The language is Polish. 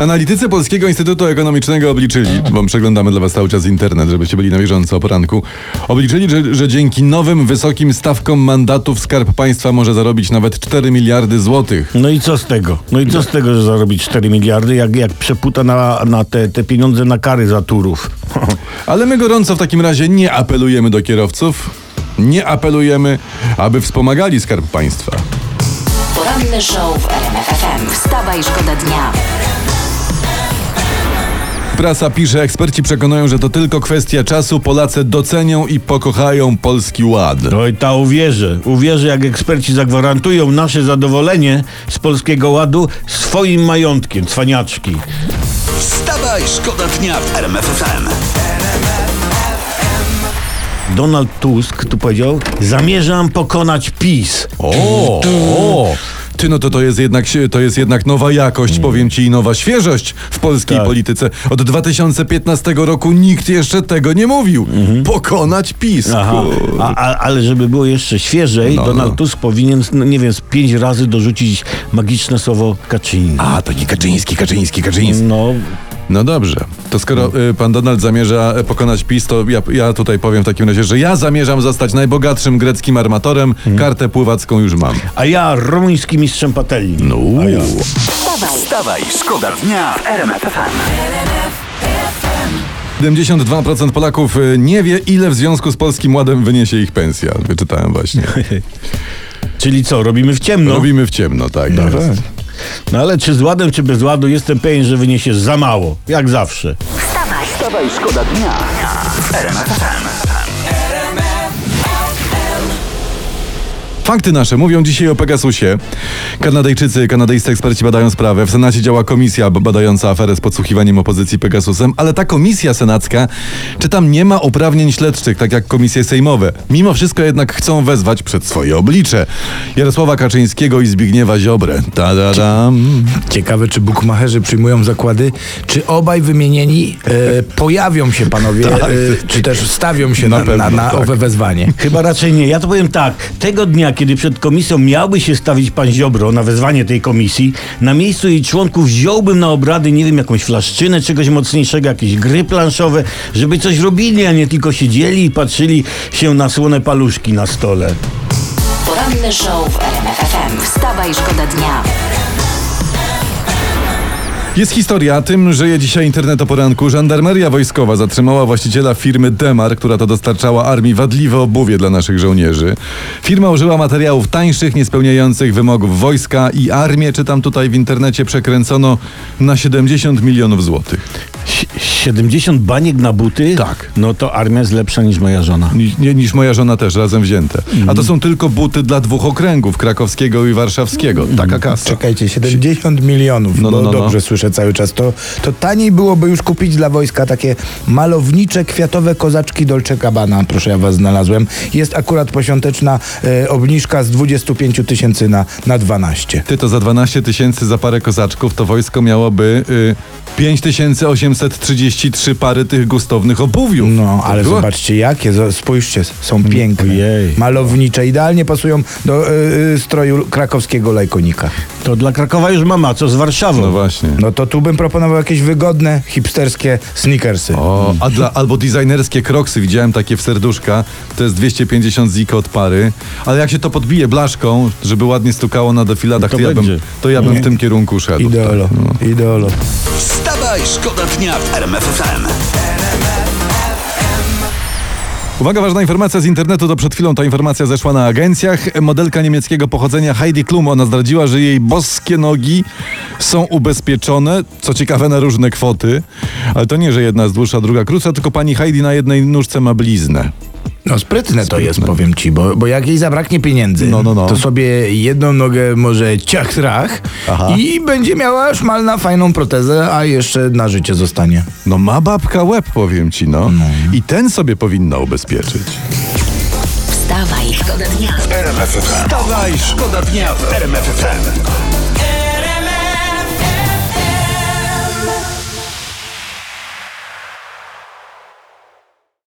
Analitycy Polskiego Instytutu Ekonomicznego obliczyli, bo przeglądamy dla Was cały czas internet, żebyście byli na bieżąco o poranku, obliczyli, że, że dzięki nowym wysokim stawkom mandatów Skarb Państwa może zarobić nawet 4 miliardy złotych. No i co z tego? No i co z tego, że zarobić 4 miliardy, jak, jak przeputa na, na te, te pieniądze na kary za turów? Ale my gorąco w takim razie nie apelujemy do kierowców, nie apelujemy, aby wspomagali Skarb Państwa. Poranny show w RMF FM. Wstawaj, szkoda dnia. Prasa pisze, eksperci przekonują, że to tylko kwestia czasu, Polacy docenią i pokochają Polski Ład. Oj, ta uwierzę. Uwierzę, jak eksperci zagwarantują nasze zadowolenie z Polskiego Ładu swoim majątkiem, cwaniaczki. Wstawaj, szkoda dnia w RMF FM. Donald Tusk tu powiedział, zamierzam pokonać PiS. O, o! Ty, no to to jest jednak, to jest jednak nowa jakość, powiem ci, i nowa świeżość w polskiej Tak. polityce. Od 2015 roku nikt jeszcze tego nie mówił. Pokonać PiS. Aha, Kur- a, a, ale żeby było jeszcze świeżej, No, Donald no. Tusk powinien, no, nie wiem, z pięć razy dorzucić magiczne słowo Kaczyński. A, to nie Kaczyński, Kaczyński, Kaczyński. No, No dobrze, to skoro y, pan Donald zamierza y, pokonać PiS, to ja, ja tutaj powiem w takim razie, że ja zamierzam zostać najbogatszym greckim armatorem. Kartę pływacką już mam. a ja rumuński mistrzem patelni. No. A ja. Wstawaj, Wstawaj, szkoda dnia w RMF FM. 72% Polaków y, nie wie, ile w związku z Polskim Ładem wyniesie ich pensja. Wyczytałem właśnie. Czyli co, robimy w ciemno? Robimy w ciemno, tak. No, jest. No ale czy z ładem, czy bez ładu, jestem pewien, że wyniesiesz za mało. Jak zawsze. wstawaj. Wstawaj, szkoda dnia Fakty nasze mówią dzisiaj o Pegasusie. Kanadyjczycy, kanadyjscy eksperci badają sprawę. W Senacie działa komisja badająca aferę z podsłuchiwaniem opozycji Pegasusem, ale ta komisja senacka, czy tam nie ma uprawnień śledczych, tak jak komisje sejmowe. Mimo wszystko jednak chcą wezwać przed swoje oblicze Jarosława Kaczyńskiego i Zbigniewa Ziobrę. Ta-da-dam. Ciekawe, czy bukmacherzy przyjmują zakłady, czy obaj wymienieni e, pojawią się panowie, e, czy też stawią się Na na, pewno, na, na tak. owe wezwanie. Chyba raczej nie. Ja to powiem tak. Tego dnia, kiedy przed komisją miałby się stawić pan Ziobro na wezwanie tej komisji, na miejscu jej członków wziąłbym na obrady, nie wiem, jakąś flaszczynę, czegoś mocniejszego, jakieś gry planszowe, żeby coś robili, a nie tylko siedzieli i patrzyli się na słone paluszki na stole. Poranny show w RMF FM. Wstawaj, szkoda dnia. Jest historia, tym żyje dzisiaj internet o poranku. Żandarmeria wojskowa zatrzymała właściciela firmy Demar, która to dostarczała armii wadliwe obuwie dla naszych żołnierzy. Firma użyła materiałów tańszych, niespełniających wymogów wojska i armię, czytam tutaj w internecie, przekręcono na 70 milionów złotych. Si- 70 baniek na buty? Tak. No to armia jest lepsza niż moja żona. Ni- Nie, niż moja żona też, razem wzięte. A to są tylko buty dla dwóch okręgów, krakowskiego i warszawskiego. Taka kasa. Czekajcie, 70 milionów, No, no, bo no, no. dobrze słyszę cały czas. To, to taniej byłoby już kupić dla wojska takie malownicze, kwiatowe kozaczki Dolce Gabbana. Proszę, ja was znalazłem. Jest akurat poświąteczna e, obniżka z 25 tysięcy na, na 12. Ty to za 12 tysięcy za parę kozaczków to wojsko miałoby y, 5833 pary tych gustownych obuwiów. No, ale było- zobaczcie jakie, spójrzcie, są piękne, Ojej. malownicze, idealnie pasują do e, stroju krakowskiego lajkonika. To dla Krakowa już mama, co z Warszawą? No właśnie. No to tu bym proponował jakieś wygodne, hipsterskie sneakersy. O, a dla, albo designerskie kroksy, widziałem takie w serduszka, to jest 250 ziko od pary, ale jak się to podbije blaszką, żeby ładnie stukało na defiladach, To to, ja bym, będzie. to ja bym w tym kierunku szedł. Ideolo, Tak, no. ideolo. Wstawaj, szkoda dnia w RMF FM. Uwaga, ważna informacja z internetu, to przed chwilą ta informacja zeszła na agencjach. Modelka niemieckiego pochodzenia Heidi Klum, ona zdradziła, że jej boskie nogi są ubezpieczone, co ciekawe na różne kwoty, ale to nie, że jedna jest dłuższa, druga krótsza, tylko pani Heidi na jednej nóżce ma bliznę. No sprytne to jest, powiem ci, bo, bo jak jej zabraknie pieniędzy, No, no, no. to sobie jedną nogę może ciach trach Aha. i będzie miała szmalna, fajną protezę, a jeszcze na życie zostanie. No ma babka łeb, powiem ci, no. I ten sobie powinna ubezpieczyć. Wstawaj, szkoda dnia. RMF FM. Wstawaj, szkoda dnia w RMF FM.